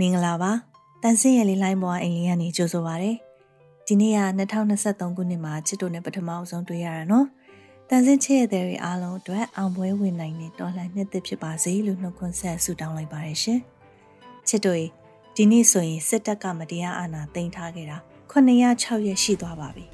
မင်္ဂလာပါတန်ဆင်းရလေးလိုင်းပေါ်အိမ်လေးကနေကြိုဆိုပါရစေဒီနေ့က2023ခုနှစ်မှာချစ်တို့နဲ့ပထမအဆုံးတွေ့ရတာနော်တန်ဆင်းချစ်ရတဲ့တွေအားလုံးအတွက်အောင်ပွဲဝင်နိုင်တဲ့တော်လှန်နှစ်သက်ဖြစ်ပါစေလို့နှုတ်ခွန်းဆက်ဆုတောင်းလိုက်ပါတယ်ရှင်ချစ်တို့ဒီနေ့ဆိုရင်စစ်တပ်ကမတရားအာဏာသိမ်းထားခဲ့တာ906ရက်ရှိသွားပါပြီ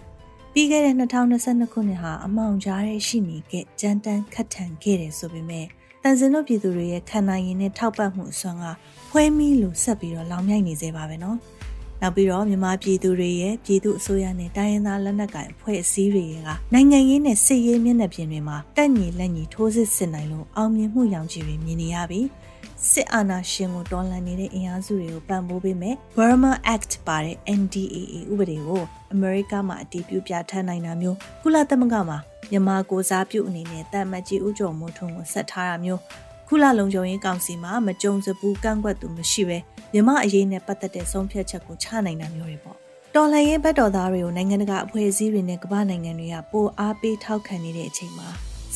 ပြီးခဲ့တဲ့2022ခုနှစ်ဟာအမောင်ကြားရဲ့ရှိနေခဲ့ကြမ်းတမ်းခတ်ထန်ခဲ့တယ်ဆိုပေမဲ့ တန်စင်တို့ပြည်သူတွေရဲ့ခံနိုင်ရည်နဲ့ထောက်ပံ့မှုအစွမ်းကဖွဲမီလို့ဆက်ပြီးတော့လောင်မြိုက်နေသေးပါပဲနော်။နောက်ပြီးတော့မြန်မာပြည်သူတွေရဲ့ပြည်သူအစိုးရနဲ့တိုင်းရင်းသားလက်နက်ကိုင်အဖွဲ့အစည်းတွေကနိုင်ငံရေးနဲ့စစ်ရေးမျက်နှာပြင်တွေမှာတက်ညီလက်ညီထိုးစစ်ဆင်နိုင်လို့အောင်မြင်မှုရောင်ခြည်တွေမြင်နေရပြီ။စစ်အာဏာရှင်ကိုတော်လှန်နေတဲ့အင်အားစုတွေကိုပံ့ပိုးပေးမယ် Burma Act ပါတဲ့ NDAA ဥပဒေကိုအမေရိကမှာအတည်ပြုပြဋ္ဌာန်းနိုင်တာမျိုးကုလသမဂ္ဂမှာ မြန်မာကိုစားပြုအနေနဲ့တမတ်ကြီးဦးကျော်မိုးထွန်းကိုဆက်ထားတာမျိုးခုလလုံခြုံရေးကောင်စီမှာမကြုံစဘူးကန့်ကွက်သူမရှိပဲမြန်မာအရေးနဲ့ပတ်သက်တဲ့ဆုံးဖြတ်ချက်ကိုချနိုင်တာမျိုးတွေပေါ့တော်လှန်ရေးဘက်တော်သားတွေကိုနိုင်ငံတကာအဖွဲ့အစည်းတွေနဲ့ကမ္ဘာနိုင်ငံတွေကပိုအားပေးထောက်ခံနေတဲ့အချိန်မှာ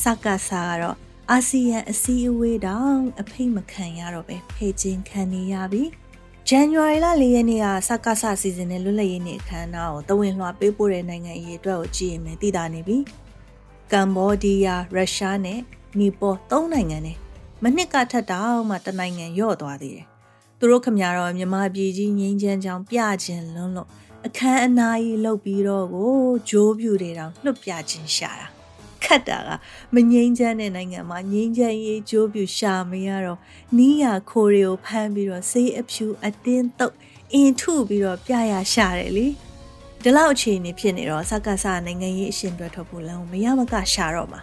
စကားစားကတော့အာဆီယံအစည်းအဝေးတောင်အဖိတ်မခံရတော့ပဲဖေချင်းခံနေရပြီဇန်နဝါရီလ၄ရက်နေ့ကစကားဆစီစဉ်တဲ့လွတ်လပ်ရေးနေ့အခမ်းအနားကိုတဝင်းလွှာပေးပို့တဲ့နိုင်ငံအရေးအတွက်ကိုကြည့်ရင်လည်းသိတာနေပြီ။ ကမ်ဘောဒီးယားရုရှားနဲ့နီပေါ်သုံးနိုင်ငံနဲ့မနှစ်ကထက်တောင်မှတနိုင်ငံရော့သွားသေးတယ်။သူတို့ခမရတော့မြမပြည်ကြီးငင်းချမ်းချောင်းပြခြင်းလွန်းလို့အခန်းအနားကြီးလှုပ်ပြီးတော့ကိုဂျိုးပြူတွေတောင်လွတ်ပြခြင်းရှာတာ။ခတ်တာကမငိမ့်ချမ်းတဲ့နိုင်ငံမှာငိမ့်ချမ်းရေးဂျိုးပြူရှာမရတော့နီးရခိုတွေကိုဖမ်းပြီးတော့ဆေးအဖြူအတင်းတုပ်အင်ထုပြီးတော့ပြရရှာတယ်လေ။ ဒီလောက်အခြေအနေဖြစ်နေတော့စက္ကစနိုင်ငံရေးအရှင်တွဲထွက်ဖို့လမ်းကိုမရမကရှာတော့မှာ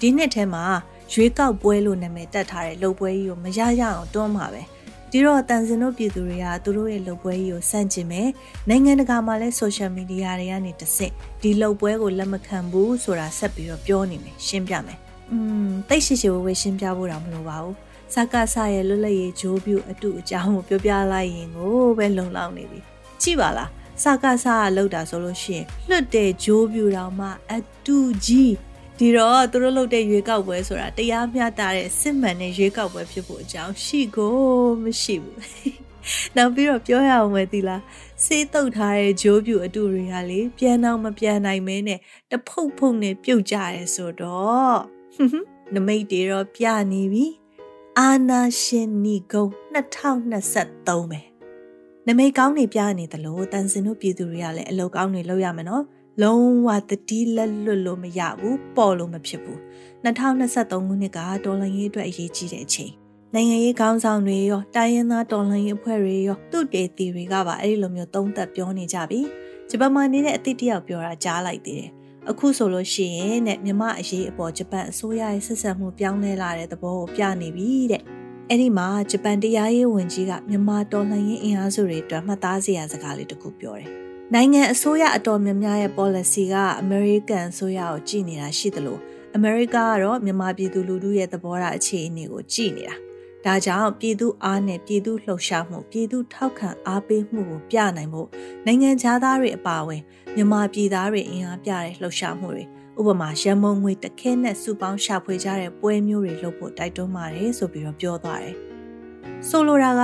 ဒီနှစ်ထဲမှာရွေးကောက်ပွဲလို့နာမည်တက်ထားတဲ့လုပ်ပွဲကြီးကိုမရရအောင်တွန်းမှာပဲဒီတော့တန်စင်တို့ပြည်သူတွေကသူတို့ရဲ့လုပ်ပွဲကြီးကိုစန့်ကျင်မယ်နိုင်ငံတကာမှာလည်း social media တွေကနေတဆင့်ဒီလုပ်ပွဲကိုလက်မခံဘူးဆိုတာဆက်ပြီးတော့ပြောနေမယ်ရှင်းပြမယ်อืมတိတ်ရှိရှိဝဝရှင်းပြဖို့တော့မလိုပါဘူးစကားဆရဲ့လွတ်လပ်ရေးဂျိုးပြူအတူအကြောင်းကိုပြောပြလိုက်ရင်ကိုပဲလုံလောက်နေပြီကြည့်ပါလား စကားစားလောက်တာဆိုလို့ရှိရင်လွတ်တဲ့ဂျိုးပြူတော်မှအတူကြီးဒီတော့သူတို့လုပ်တဲ့ရွေးကောက်ပွဲဆိုတာတရားမျှတတဲ့စစ်မှန်တဲ့ရွေးကောက်ပွဲဖြစ်ဖို့အကြောင်းရှိကိုမရှိဘူးနောက်ပြီးတော့ပြောရအောင်ပဲဒီလားစေးတုတ်ထားတဲ့ဂျိုးပြူအတူတွေကလေပြန်တော့မပြန်နိုင်မဲနဲ့တဖုတ်ဖုတ်နဲ့ပြုတ်ကြရဲဆိုတော့နမိတ်တွေတော့ပြနေပြီအာနာရှင်နီဂုံ2023ပဲ နမိတ်ကောင်းတွေပြနေသလိုတန်စင်တို့ပြည်သူတွေကလည်းအလုပ်ကောင်းတွေလုပ်ရမယ်နော်လုံးဝတတိလက်လွတ်လို့မရဘူးပေါ်လို့မဖြစ်ဘူး2023ခုနှစ်ကတော်လှန်ရေးအတွက်အရေးကြီးတဲ့အချိန်နိုင်ငံရေးခေါင်းဆောင်တွေရောတိုင်းရင်းသားတော်လှန်ရေးအဖွဲ့တွေရောသူတေတီတွေကပါအဲ့ဒီလိုမျိုးသုံးသပ်ပြောနေကြပြီဂျပန်မှာနေတဲ့အသည့်တယောက်ပြောတာကြားလိုက်သေးတယ်အခုဆိုလို့ရှိရင်တဲ့မြမအရေးအပေါ်ဂျပန်အစိုးရရဲ့ဆက်ဆံမှုပြောင်းလဲလာတဲ့သဘောကိုပြနေပြီတဲ့ အဲ့ဒီမှာဂျပန်တရားရေးဝန်ကြီးကမြန်မာတော်လှန်ရေးအင်အားစုတွေအတွက်မှတ်သားစရာစကားလေးတစ်ခုပြောတယ်။နိုင်ငံအစိုးရအတော်များများရဲ့ policy ကအမေရိကန်အစိုးရကိုကြည်နေတာရှိသလိုအမေရိကကတော့မြန်မာပြည်သူလူထုရဲ့သဘောထားအခြေအနေကိုကြည်နေတာ။ဒါကြောင့်ပြည်သူအားနဲ့ပြည်သူလှုပ်ရှားမှုပြည်သူထောက်ခံအားပေးမှုကိုပြနိုင်ဖို့နိုင်ငံသားတွေအပါအဝင်မြန်မာပြည်သားတွေအင်အားပြတဲ့လှုပ်ရှားမှုတွေ ဥပမာရန်မုံငွေတခဲနဲ့စုပေါင်းရှာဖွေကြတဲ့ပွဲမျိုးတွေလုပ်ဖို့တိုက်တွန်းပါတယ်ဆိုပြီးတော့ပြောသွားတယ်။ဆိုလိုတာက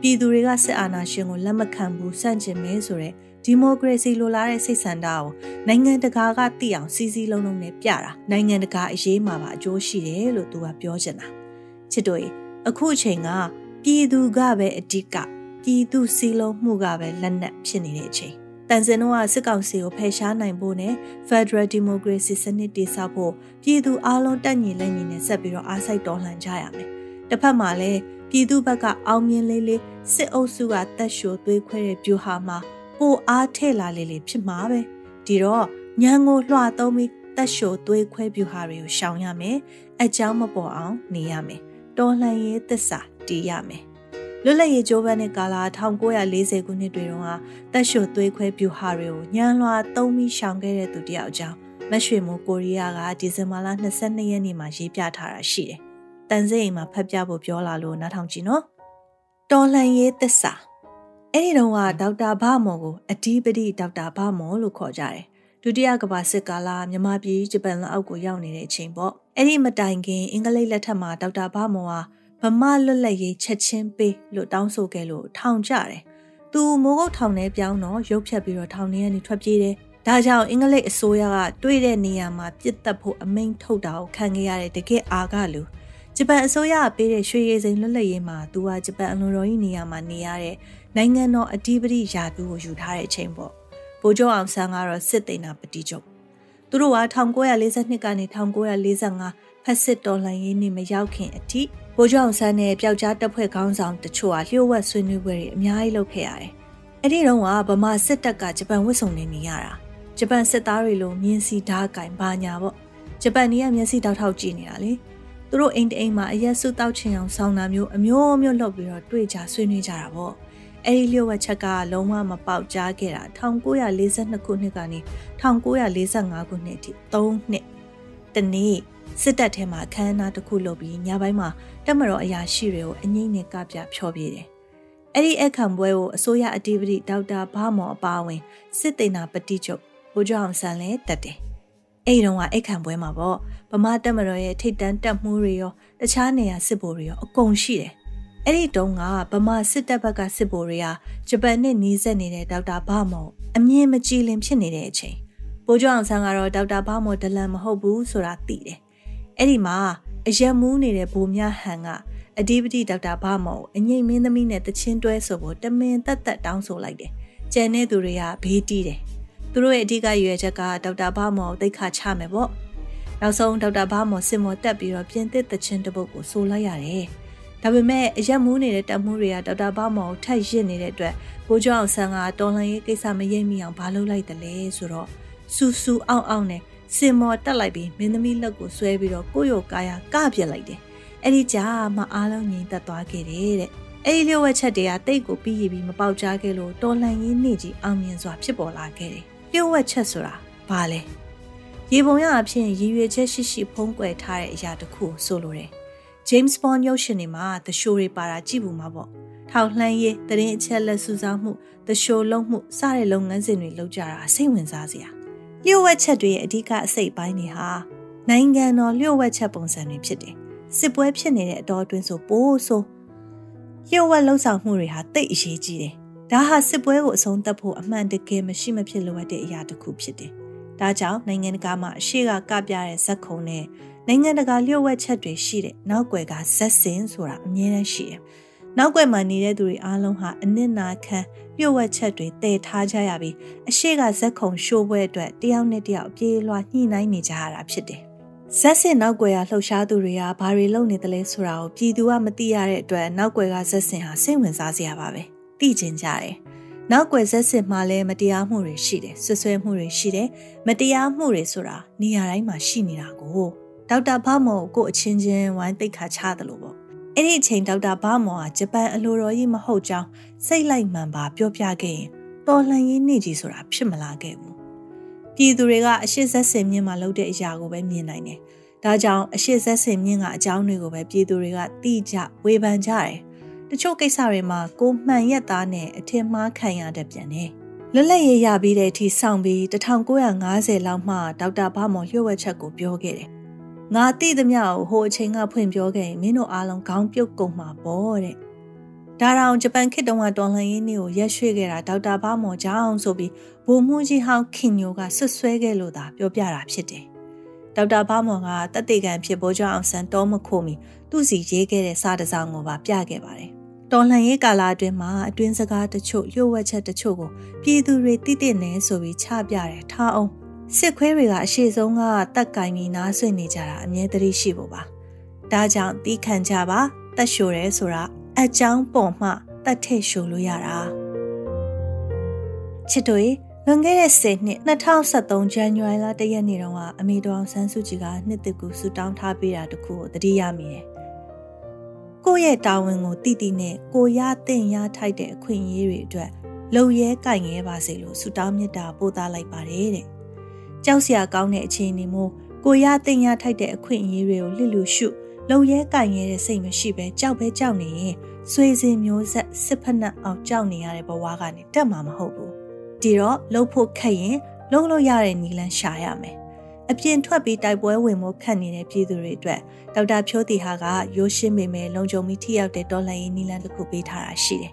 ပြည်သူတွေကစစ်အာဏာရှင်ကိုလက်မခံဘူးစန့်ကျင်မဲဆိုတဲ့ဒီမိုကရေစီလိုလားတဲ့စိတ်ဆန္ဒကိုနိုင်ငံတကာကသိအောင်စီစီလုံးလုံးနဲ့ပြတာနိုင်ငံတကာအရေးမှာပါအကျိုးရှိတယ်လို့သူကပြောချင်တာချစ်တို့အခုအချိန်ကပြည်သူကပဲအဓိကပြည်သူစီလုံးမှုကပဲလက်နက်ဖြစ်နေတဲ့အချိန် တန်စင်တို့ကစစ်ကောင်စီကိုဖယ်ရှားနိုင်ဖို့နဲ့ Federal Democracy စနစ်တည်ဆောက်ဖို့ပြည်သူအလုံးတက်ညီလက်ညီနဲ့ဆက်ပြီးတော့အားစိုက်တော်လှန်ကြရမယ်။တစ်ဖက်မှာလည်းပြည်သူဘက်ကအောင်မြင်လေးလေးစစ်အုပ်စုကတက်ရှိုသွေးခွဲတဲ့ပြူဟာမှာပိုအားထည့်လာလေးလေးဖြစ်မှာပဲ။ဒီတော့ညံကိုလွှတ်သုံးပြီးတက်ရှိုသွေးခွဲပြူဟာတွေကိုရှောင်ရမယ်။အကြောင်းမပေါ်အောင်နေရမယ်။တော်လှန်ရေးသစ္စာတည်ရမယ်။ လွတ်လပ်ရေးကြိုးပမ်းတဲ့ကာလ1940ခုနှစ်တွေတုန်းကတက်ရှိုသွေးခွဲပြူဟာတွေကိုညံလွှာသုံးပြီးရှောင်ခဲ့တဲ့သူတယောက်အကြောင်းမက်ရွှေမိုးကိုရီးယားကဒီဇင်ဘာလ22ရက်နေ့မှာရေးပြထားတာရှိတယ်။တန်စိတ်အိမ်မှာဖတ်ပြဖို့ပြောလာလို့နားထောင်ကြည့်နော်။တော်လှန်ရေးသစ္စာအဲ့ဒီတုန်းကဒေါက်တာဘမော်ကိုအဓိပတိဒေါက်တာဘမော်လို့ခေါ်ကြတယ်။ဒုတိယကမ္ဘာစစ်ကာလမြန်မာပြည်ဂျပန်လက်အောက်ကိုရောက်နေတဲ့အချိန်ပေါ့။အဲ့ဒီမတိုင်ခင်အင်္ဂလိပ်လက်ထက်မှာဒေါက်တာဘမော်ဟာဗ မလွတ်လပ်ရေးချက်ချင်းပေးလို့တောင်းဆိုခဲ့လို့ထောင်ကြတယ်။သူမိုးကုတ်ထောင်ထဲပြောင်းတော့ရုပ်ဖြတ်ပြီးတော့ထောင်ထဲကနေထွက်ပြေးတယ်။ဒါကြောင့်အင်္ဂလိပ်အစိုးရကတွေ့တဲ့နေရာမှာပြစ်တက်ဖို့အမိန့်ထုတ်တာကိုခံခဲ့ရတဲ့တကယ်အားကလူဂျပန်အစိုးရပေးတဲ့ရွှေရည်စိန်လွတ်လပ်ရေးမှာသူကဂျပန်အလွန်တော်ကြီးနေရာမှာနေရတဲ့နိုင်ငံတော်အဓိပတိယာတူကိုယူထားတဲ့အချိန်ပေါ့။ဗိုလ်ချုပ်အောင်ဆန်းကတော့စစ်သိမ်းတာပတိချုပ်။သူတို့က1942ကနေ1945ဖက်စစ်တော်လှန်ရေးနေ့မရောက်ခင်အထိ ဗိုလ်ချုပ်အောင်ဆန်းနဲ့ပျောက်ကြားတပ်ဖွဲ့ခေါင်းဆောင်တချို့ဟာလျှို့ဝှက်ဆွေးနွေးပွဲတွေအများကြီးလုပ်ခဲ့ရတယ်။အဲ့ဒီတော့ကဗမာစစ်တပ်ကဂျပန်ဝစ်စုံနေနေရတာ။ဂျပန်စစ်သားတွေလိုမြင်းစီဓာတ်ကင်ဘာညာပေါ့။ဂျပန်ကြီးကမျက်စိတောက်ထောက်ကြည့်နေတာလေ။သူတို့အိမ်တအိမ်မှာအရက်စုတောက်ချင်အောင်ဆောင်းတာမျိုးအမျိုးမျိုးလုပ်ပြီးတော့တွေ့ကြဆွေးနွေးကြတာပေါ့။အဲ့ဒီလျှို့ဝှက်ချက်ကလုံးဝမပေါက်ကြားခဲ့တာ1942ခုနှစ်ကနေ1945ခုနှစ်အထိ3နှစ်တနေ့ စစ်တပ်ထဲမှာအခမ်းအနားတစ်ခုလုပ်ပြီးညပိုင်းမှာတက်မတော်အရာရှိတွေကိုအငိမ့်နဲ့ကပြဖျော်ပြတယ်။အဲ့ဒီအခမ်းပွဲကိုအစိုးရအတီးပတိဒေါက်တာဘာမော်အပါအဝင်စစ်တေနာပတိချုပ်ဘိုးကျော်အောင်ဆန်းလည်းတက်တယ်။အဲ့ဒီတော့ကအခမ်းပွဲမှာပေါ့ဗမာတက်မတော်ရဲ့ထိတ်တန်းတက်မှုတွေရောတခြားနေရာစစ်ဗိုလ်တွေရောအကုန်ရှိတယ်။အဲ့ဒီတုန်းကဗမာစစ်တပ်ဘက်ကစစ်ဗိုလ်တွေကဂျပန်နဲ့နီးစပ်နေတဲ့ဒေါက်တာဘာမော်အမြင်မကြည်လင်ဖြစ်နေတဲ့အချိန်ဘိုးကျော်အောင်ဆန်းကတော့ဒေါက်တာဘာမော်ဒလန်မဟုတ်ဘူးဆိုတာသိတယ် အဲ့ဒီမှာအရက်မူးနေတဲ့ဘိုးမြဟန်ကအဒီပတိဒေါက်တာဘာမော်အငိမ့်မင်းသမီးနဲ့တချင်းတွဲဆိုဖို့တမင်တက်တက်တောင်းဆိုလိုက်တယ်။ကျန်တဲ့သူတွေကဘေးတီးတယ်။သူတို့ရဲ့အဓိကရွယ်ချက်ကဒေါက်တာဘာမော်ကိုတိတ်ခါချမယ်ပေါ့။နောက်ဆုံးဒေါက်တာဘာမော်စစ်မော်တက်ပြီးတော့ပြင်သစ်တချင်းတပုတ်ကိုဆိုလိုက်ရတယ်။ဒါပေမဲ့အရက်မူးနေတဲ့တပ်မှုတွေကဒေါက်တာဘာမော်ကိုထပ်ရစ်နေတဲ့အတွက်ဘိုးကျောင်းအောင်ဆန်းကတော်လှန်ရေးကိစ္စမရိပ်မိအောင်ဘာလုပ်လိုက်တယ်လဲဆိုတော့စူစူအောင်အောင်နဲ့ စင်မော်တက်လိုက်ပြီးမင်းသမီးလက်ကိုဆွဲပြီးတော့ကိုယ့်ရောကာယာကပြက်လိုက်တယ်။အဲ့ဒီကြားမှအားလုံးငြိမ်သက်သွားခဲ့တယ်တဲ့။အဲ့ဒီလျှို့ဝှက်ချက်တွေကတိတ်ကိုပြီးရပြီးမပေါက်ကြားခဲ့လို့တော်လှန်ရေးနေ့ကြီးအောင်မြင်စွာဖြစ်ပေါ်လာခဲ့တယ်။လျှို့ဝှက်ချက်ဆိုတာဘာလဲ။ရေပုံရအဖြစ်ရည်ရွယ်ချက်ရှိရှိဖုံးကွယ်ထားတဲ့အရာတစ်ခုဆိုလိုတယ်။ James Bond ရုပ်ရှင်တွေမှာ The Show တွေပါတာကြည့်ဘူးမှာပေါ့။ထောက်လှမ်းရေးတရင်အချက်လက်စုဆောင်းမှု The Show လုံးမှုစတဲ့လုပ်ငန်းစဉ်တွေလုပ်ကြတာစိတ်ဝင်စားစရာ။ လျှို့ဝှက်ချက်တွေရဲ့အဓိကအစိတ်ပိုင်းတွေဟာနိုင်ငံတော်လျှို့ဝှက်ချက်ပုံစံတွေဖြစ်တယ်။စစ်ပွဲဖြစ်နေတဲ့အတော်အတွင်းဆိုပိုးဆိုလျှို့ဝှက်လှုပ်ဆောင်မှုတွေဟာတိတ်အရေးကြီးတယ်။ဒါဟာစစ်ပွဲကိုအဆုံးသတ်ဖို့အမှန်တကယ်မရှိမဖြစ်လိုအပ်တဲ့အရာတစ်ခုဖြစ်တယ်။ဒါကြောင့်နိုင်ငံတကာမှာအရှိကကပြတဲ့ဇက်ခုံနဲ့နိုင်ငံတကာလျှို့ဝှက်ချက်တွေရှိတဲ့နောက်ွယ်ကဇက်စင်ဆိုတာအမြဲတမ်းရှိတယ်။ နောက်ွယ်မှာနေတဲ့သူတွေအားလုံးဟာအနစ်နာခံလျှို့ဝှက်ချက်တွေတည်ထားကြရပြီးအရှိကဇက်ခုံရှိုးပွဲအတွက်တယောက်နဲ့တယောက်ပြေးလွှာညှိနှိုင်းနေကြရတာဖြစ်တယ်။ဇက်စင်နောက်ွယ်ကလှုပ်ရှားသူတွေကဘာတွေလုပ်နေသလဲဆိုတာကိုပြည်သူကမသိရတဲ့အတွက်နောက်ွယ်ကဇက်စင်ဟာစိတ်ဝင်စားစရာပါပဲ။သိကျင်ကြတယ်။နောက်ွယ်ဇက်စင်မှာလည်းမတရားမှုတွေရှိတယ်ဆွဆွဲမှုတွေရှိတယ်မတရားမှုတွေဆိုတာနေရာတိုင်းမှာရှိနေတာကိုဒေါက်တာဖမောကိုအချင်းချင်းဝိုင်းသိခါချတယ်လို့ပေါ့ အဲ့ဒီအချိန်ဒေါက်တာဘာမော်ကဂျပန်အလိုတော်ကြီးမဟုတ်ကြောင်းစိတ်လိုက်မှန်ပါပြောပြခဲ့ရင်တော်လှန်ရေးနေ့ကြီးဆိုတာဖြစ်မလာခဲ့ဘူးပြည်သူတွေကအရှိဆက်စင်မြင့်မှာလုပ်တဲ့အရာကိုပဲမြင်နိုင်တယ်ဒါကြောင့်အရှိဆက်စင်မြင့်ကအကြောင်းတွေကိုပဲပြည်သူတွေကသိကြဝေဖန်ကြတယ်တချို့ကိစ္စတွေမှာကိုမှန်ရက်သားနဲ့အထင်မှားခံရတတ်ပြန်တယ်လွတ်လပ်ရေးရပြီးတဲ့အထိစောင့်ပြီး1950လောက်မှဒေါက်တာဘာမော်လျှို့ဝှက်ချက်ကိုပြောခဲ့တယ် ငါသိသမျှကိုဟိုအချိန်ကဖွင့်ပြောခဲ့ရင်မင်းတို့အားလုံးခေါင်းပြုတ်ကုန်မှာပေါ့တဲ့ဒါတောင်ဂျပန်ခေတ်တုန်းကတော်လှန်ရေးနေ့ကိုရက်ရွှေ့ခဲ့တာဒေါက်တာဘာမော်ကြောင်းဆိုပြီးဘိုလ်မှူးကြီးဟောင်းခင်ညိုကဆွဆွဲခဲ့လို့သာပြောပြတာဖြစ်တယ်ဒေါက်တာဘာမော်ကတက်တေကန်ဖြစ်ဘောကျောင်းအောင်ဆန်တော်မခိုမီသူ့စီရေးခဲ့တဲ့စာတစောင်ကိုပါပြခဲ့ပါတယ်တော်လှန်ရေးကာလအတွင်းမှာအတွင်းစကားတချို့လျှို့ဝှက်ချက်တချို့ကိုပြည်သူတွေသိသိနေဆိုပြီးချပြတယ်ထားအောင် စစ်ခွဲတွေကအရှိဆုံးကတက်ကင်ပြီးနားဆွင့်နေကြတာအမြဲတမ်းရှိဖို့ပါဒါကြောင့်တီးခံကြပါတက်ရှိုရဲဆိုတာအကြောင်းပေါ်မှတက်ထည့်ရှိုလို့ရတာချစ်တို့လွန်ခဲ့တဲ့10နှစ်2023ဇန်နဝါရီလ1ရက်နေ့တုန်းကအမေတော်အောင်ဆန်းစုကြည်ကနှစ်တကူဆူတောင်းထားပေးတာတခုကိုတတိယမိတယ်ကိုယ့်ရဲ့တာဝန်ကိုတည်တည်နဲ့ကိုရတဲ့ရထိုက်တဲ့အခွင့်အရေးတွေအတွက်လုံရဲကင်ရဲပါစေလို့ဆူတောင်းမြတ်တာပို့သားလိုက်ပါတယ်တဲ့ ကြောက်စရာကောင်းတဲ့အခြေအနေမျိုးကိုရတင်ရထိုက်တဲ့အခွင့်အရေးတွေကိုလစ်လူရှုလုံရဲကင်ရဲတဲ့စိတ်မရှိပဲကြောက်ပဲကြောက်နေရင်ဆွေစဉ်မျိုးဆက်စစ်ဖက်နှက်အောင်ကြောက်နေရတဲ့ဘဝကနေတက်မှာမဟုတ်ဘူးဒီတော့လှုပ်ဖို့ခက်ရင်လှုပ်လို့ရတဲ့နီလန်းရှာရမယ်အပြင်ထွက်ပြီးတိုက်ပွဲဝင်မှုခတ်နေတဲ့ပြည်သူတွေအတွက်ဒေါက်တာဖြိုးတီဟာကရိုးရှင်းပေမဲ့လုံခြုံပြီးထိရောက်တဲ့တော်လှန်ရေးနည်းလမ်းတစ်ခုပေးထားတာရှိတယ်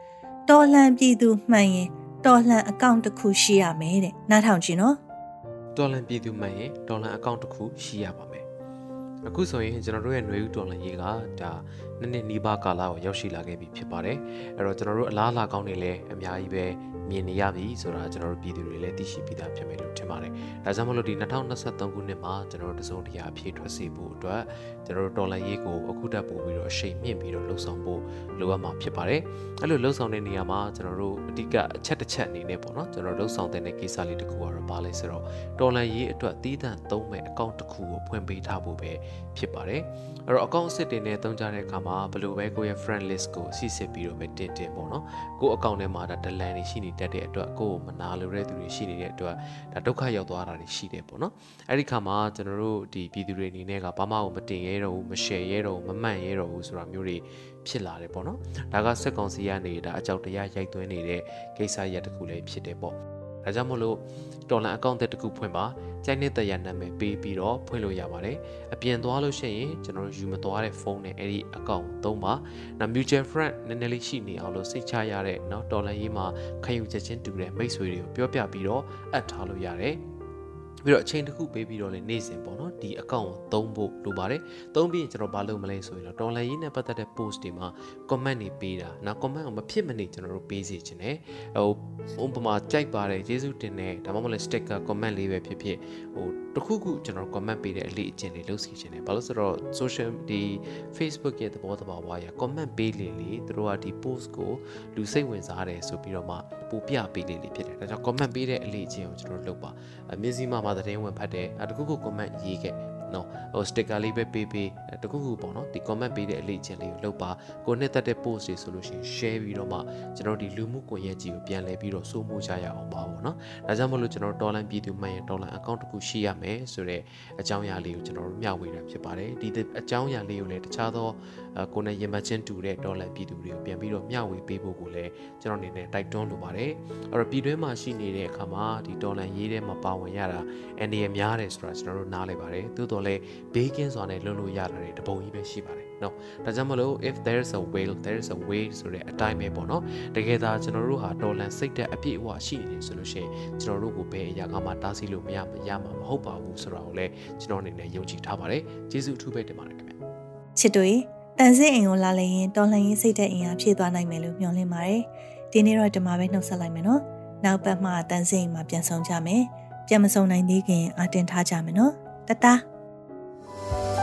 ။တော်လှန်ပြည်သူမှန်ရင်တော်လှန်အကောင့်တစ်ခုရှိရမယ်တဲ့။နားထောင်ကြည့်နော်။ တော်လှန်ပြည်သူမှန်ရင်တော်လှန်အကောင့်တစ်ခုရှိရပါမယ်။ အခုဆိုရင်ကျွန်တော်တို့ရဲ့ຫນွေဦးတော်လှန်ရေးကဒါနှစ်နှစ်နီးပါးကာလကိုရောက်ရှိလာခဲ့ပြီဖြစ်ပါတယ်။အဲ့တော့ကျွန်တော်တို့အလားအလာကောင်းတွေလည်းအများကြီးပဲမြင်နေရပြီဆိုတာကျွန်တော်တို့ပြည်သူတွေလည်းသိရှိပြီးသားဖြစ်မယ်လို့ထင်ပါတယ်။ဒါကြောင့်မလို့ဒီ2023ခုနှစ်မှာကျွန်တော်တို့တစုံတရာအဖြည့်ထွက်စေဖို့အတွက်ကျွန်တော်တို့ဒေါ်လာရေးကိုအခုတက်ပို့ပြီးတော့အရှိန်မြင့်ပြီးတော့လှုပ်ဆောင်ဖို့လိုအပ်မှာဖြစ်ပါတယ်။အဲ့လိုလှုပ်ဆောင်တဲ့နေရာမှာကျွန်တော်တို့အဓိကအချက်တစ်ချက်အနေနဲ့ပေါ့နော်ကျွန်တော်လှုပ်ဆောင်တဲ့ကိစ္စလေးတစ်ခုကတော့ဘာလဲဆိုတော့ဒေါ်လာရေးအတွက်တည်တံ့သုံးမဲ့အကောင့်တစ်ခုကိုဖွင့်ပေးထားဖို့ပဲဖြစ်ပါတယ်။အဲ့တော့အကောင့်အစ်စ်တွေနဲ့သုံးကြတဲ့အခါမှာဘယ်လိုပဲကိုယ့်ရဲ့ friend list ကိုစီစစ်ပြီးတော့ပဲတင်တင်ပေါ့နော်။ကိုယ့်အကောင့်ထဲမှာဒါဒလန်တွေရှိနေတတ်တဲ့အတွက်ကိုယ့်ကိုမနာလိုတဲ့သူတွေရှိနေတဲ့အတွက်ဒါဒုက္ခရောက်သွားတာတွေရှိတယ်ပေါ့နော်အဲ့ဒီခါမှာကျွန်တော်တို့ဒီပြည်သူတွေအနေနဲ့ကဘာမှမတင်ရဲတော့ဘူးမရှယ်ရဲတော့ဘူးမမှန်ရဲတော့ဘူးဆိုတာမျိုးတွေဖြစ်လာတယ်ပေါ့နော်ဒါကစက်ကောင်စီကနေဒါအကြောက်တရားရိုက်သွင်းနေတဲ့ကိစ္စရပ်တစ်ခုလည်းဖြစ်တယ်ပေါ့ ဒါကြောင့်မို့လို့တော်လန်အကောင့်တစ်ခုဖွင့်ပါကြိုက်တဲ့တရားနာမည်ပေးပြီးတော့ဖွင့်လို့ရပါတယ်အပြင်သွားလို့ရှိရင်ကျွန်တော်တို့ယူမသွားတဲ့ဖုန်းနဲ့အဲ့ဒီအကောင့်သုံးပါနောက် mutual friend နည်းနည်းလေးရှိနေအောင်လို့စိတ်ချရတဲ့เนาะတော်လန်ရေးမှာခယူချက်ချင်းတူတဲ့မိတ်ဆွေတွေကိုပြောပြပြီးတော့အပ်ထားလို့ရတယ် ပြီးတော့အချိန်တစ်ခုပေးပြီးတော့လည်းနေ့စဉ်ပေါ့နော်ဒီအကောင့်ကိုသုံးဖို့လိုပါတယ်သုံးပြီးရင်ကျွန်တော်ဘာလုပ်မလဲဆိုရင်တော့တော်လန်ရေးနဲ့ပတ်သက်တဲ့ post တွေမှာ comment တွေပေးတာနောက် comment ကိုမဖြစ်မနေကျွန်တော်တို့ပေးစီခြင်းတယ်ဟိုဥပမာကြိုက်ပါတယ်ကျေးဇူးတင်တယ်ဒါမှမဟုတ်လည်း sticker comment လေးပဲဖြစ်ဖြစ်ဟိုတခုခုကျွန်တော် comment ပေးတဲ့အလေးအကျင့်လေးလုပ်စီခြင်းတယ်ဘာလို့ဆိုတော့ social ဒီ Facebook ရဲ့သဘောတဘာဝရ comment ပေးလေလေသူတို့ကဒီ post ကိုလူစိတ်ဝင်စားတယ်ဆိုပြီးတော့မှပို့ပြပေးလေလေဖြစ်တယ်ဒါကြောင့် comment ပေးတဲ့အလေးအကျင့်ကိုကျွန်တော်လုပ်ပါမျက်စိမှမှာသတင်းဝင်ဖတ်တယ်တခုခု comment ရေးခဲ့ နော်ဟို sticker လေးပဲပေးပေးတခုခုပေါ့နော်ဒီ comment ပေးတဲ့အလေးချင်းလေးကိုလုပ်ပါကိုနှစ်သက်တဲ့ post တွေဆိုလို့ရှိရင် share ပြီးတော့မှကျွန်တော်ဒီလူမှုကွန်ရက်ကြီးကိုပြန်လဲပြီးတော့စိုးမိုးကြရအောင်ပါပေါ့နော်ဒါကြောင့်မလို့ကျွန်တော်ဒေါ်လာပြည်သူမှန်ရင်ဒေါ်လာ account တစ်ခုရှိရမယ်ဆိုတော့အကြောင်းအရာလေးကိုကျွန်တော်တို့မျှဝေတာဖြစ်ပါတယ်ဒီအကြောင်းအရာလေးကိုလည်းတခြားသောကိုယ်နဲ့ရင်မချင်းတူတဲ့ဒေါ်လာပြည်သူတွေကိုပြန်ပြီးတော့မျှဝေပေးဖို့ကိုလည်းကျွန်တော်အနေနဲ့တိုက်တွန်းလိုပါတယ်အဲ့တော့ပြည်တွင်းမှာရှိနေတဲ့အခါမှာဒီဒေါ်လာရေးထဲမှာပါဝင်ရတာအန်ဒီရများတယ်ဆိုတာကျွန်တော်တို့နားလည်ပါတယ်သို့တော်လည်းဘေးကင်းစွာနဲ့လွတ်လို့ရတာတွေတပုံကြီးပဲရှိပါတယ်နော်ဒါကြောင့်မလို့ if there is a will there is a way ဆိုတဲ့အတိုင်းပဲပေါ့နော်တကယ်သာကျွန်တော်တို့ဟာဒေါ်လာစိတ်တဲ့အပြည့်အဝရှိနေတယ်ဆိုလို့ရှိရင်ကျွန်တော်တို့ကိုဘယ်အရာကမှတားဆီးလို့မရမရမှာမဟုတ်ပါဘူးဆိုတာကိုလည်းကျွန်တော်အနေနဲ့ယုံကြည်ထားပါတယ်ကျေးဇူးအထူးပဲတင်ပါတယ်ခင်ဗျချစ်တို့တန်စင်းအိမ်ကိုလာလရင်တော်လှန်ရေးစိတ်တဲ့အင်အားဖြည့်သွားနိုင်မယ်လို့မျှော်လင့်ပါတယ်ဒီနေ့တော့ဒီမှာပဲနှုတ်ဆက်လိုက်မယ်နော်နောက်ပတ်မှတန်စင်းအိမ်မှာပြန်ဆောင်ကြမယ်ပြန်မဆောင်နိုင်သေးခင်အတင်ထားကြမယ်နော်တတ you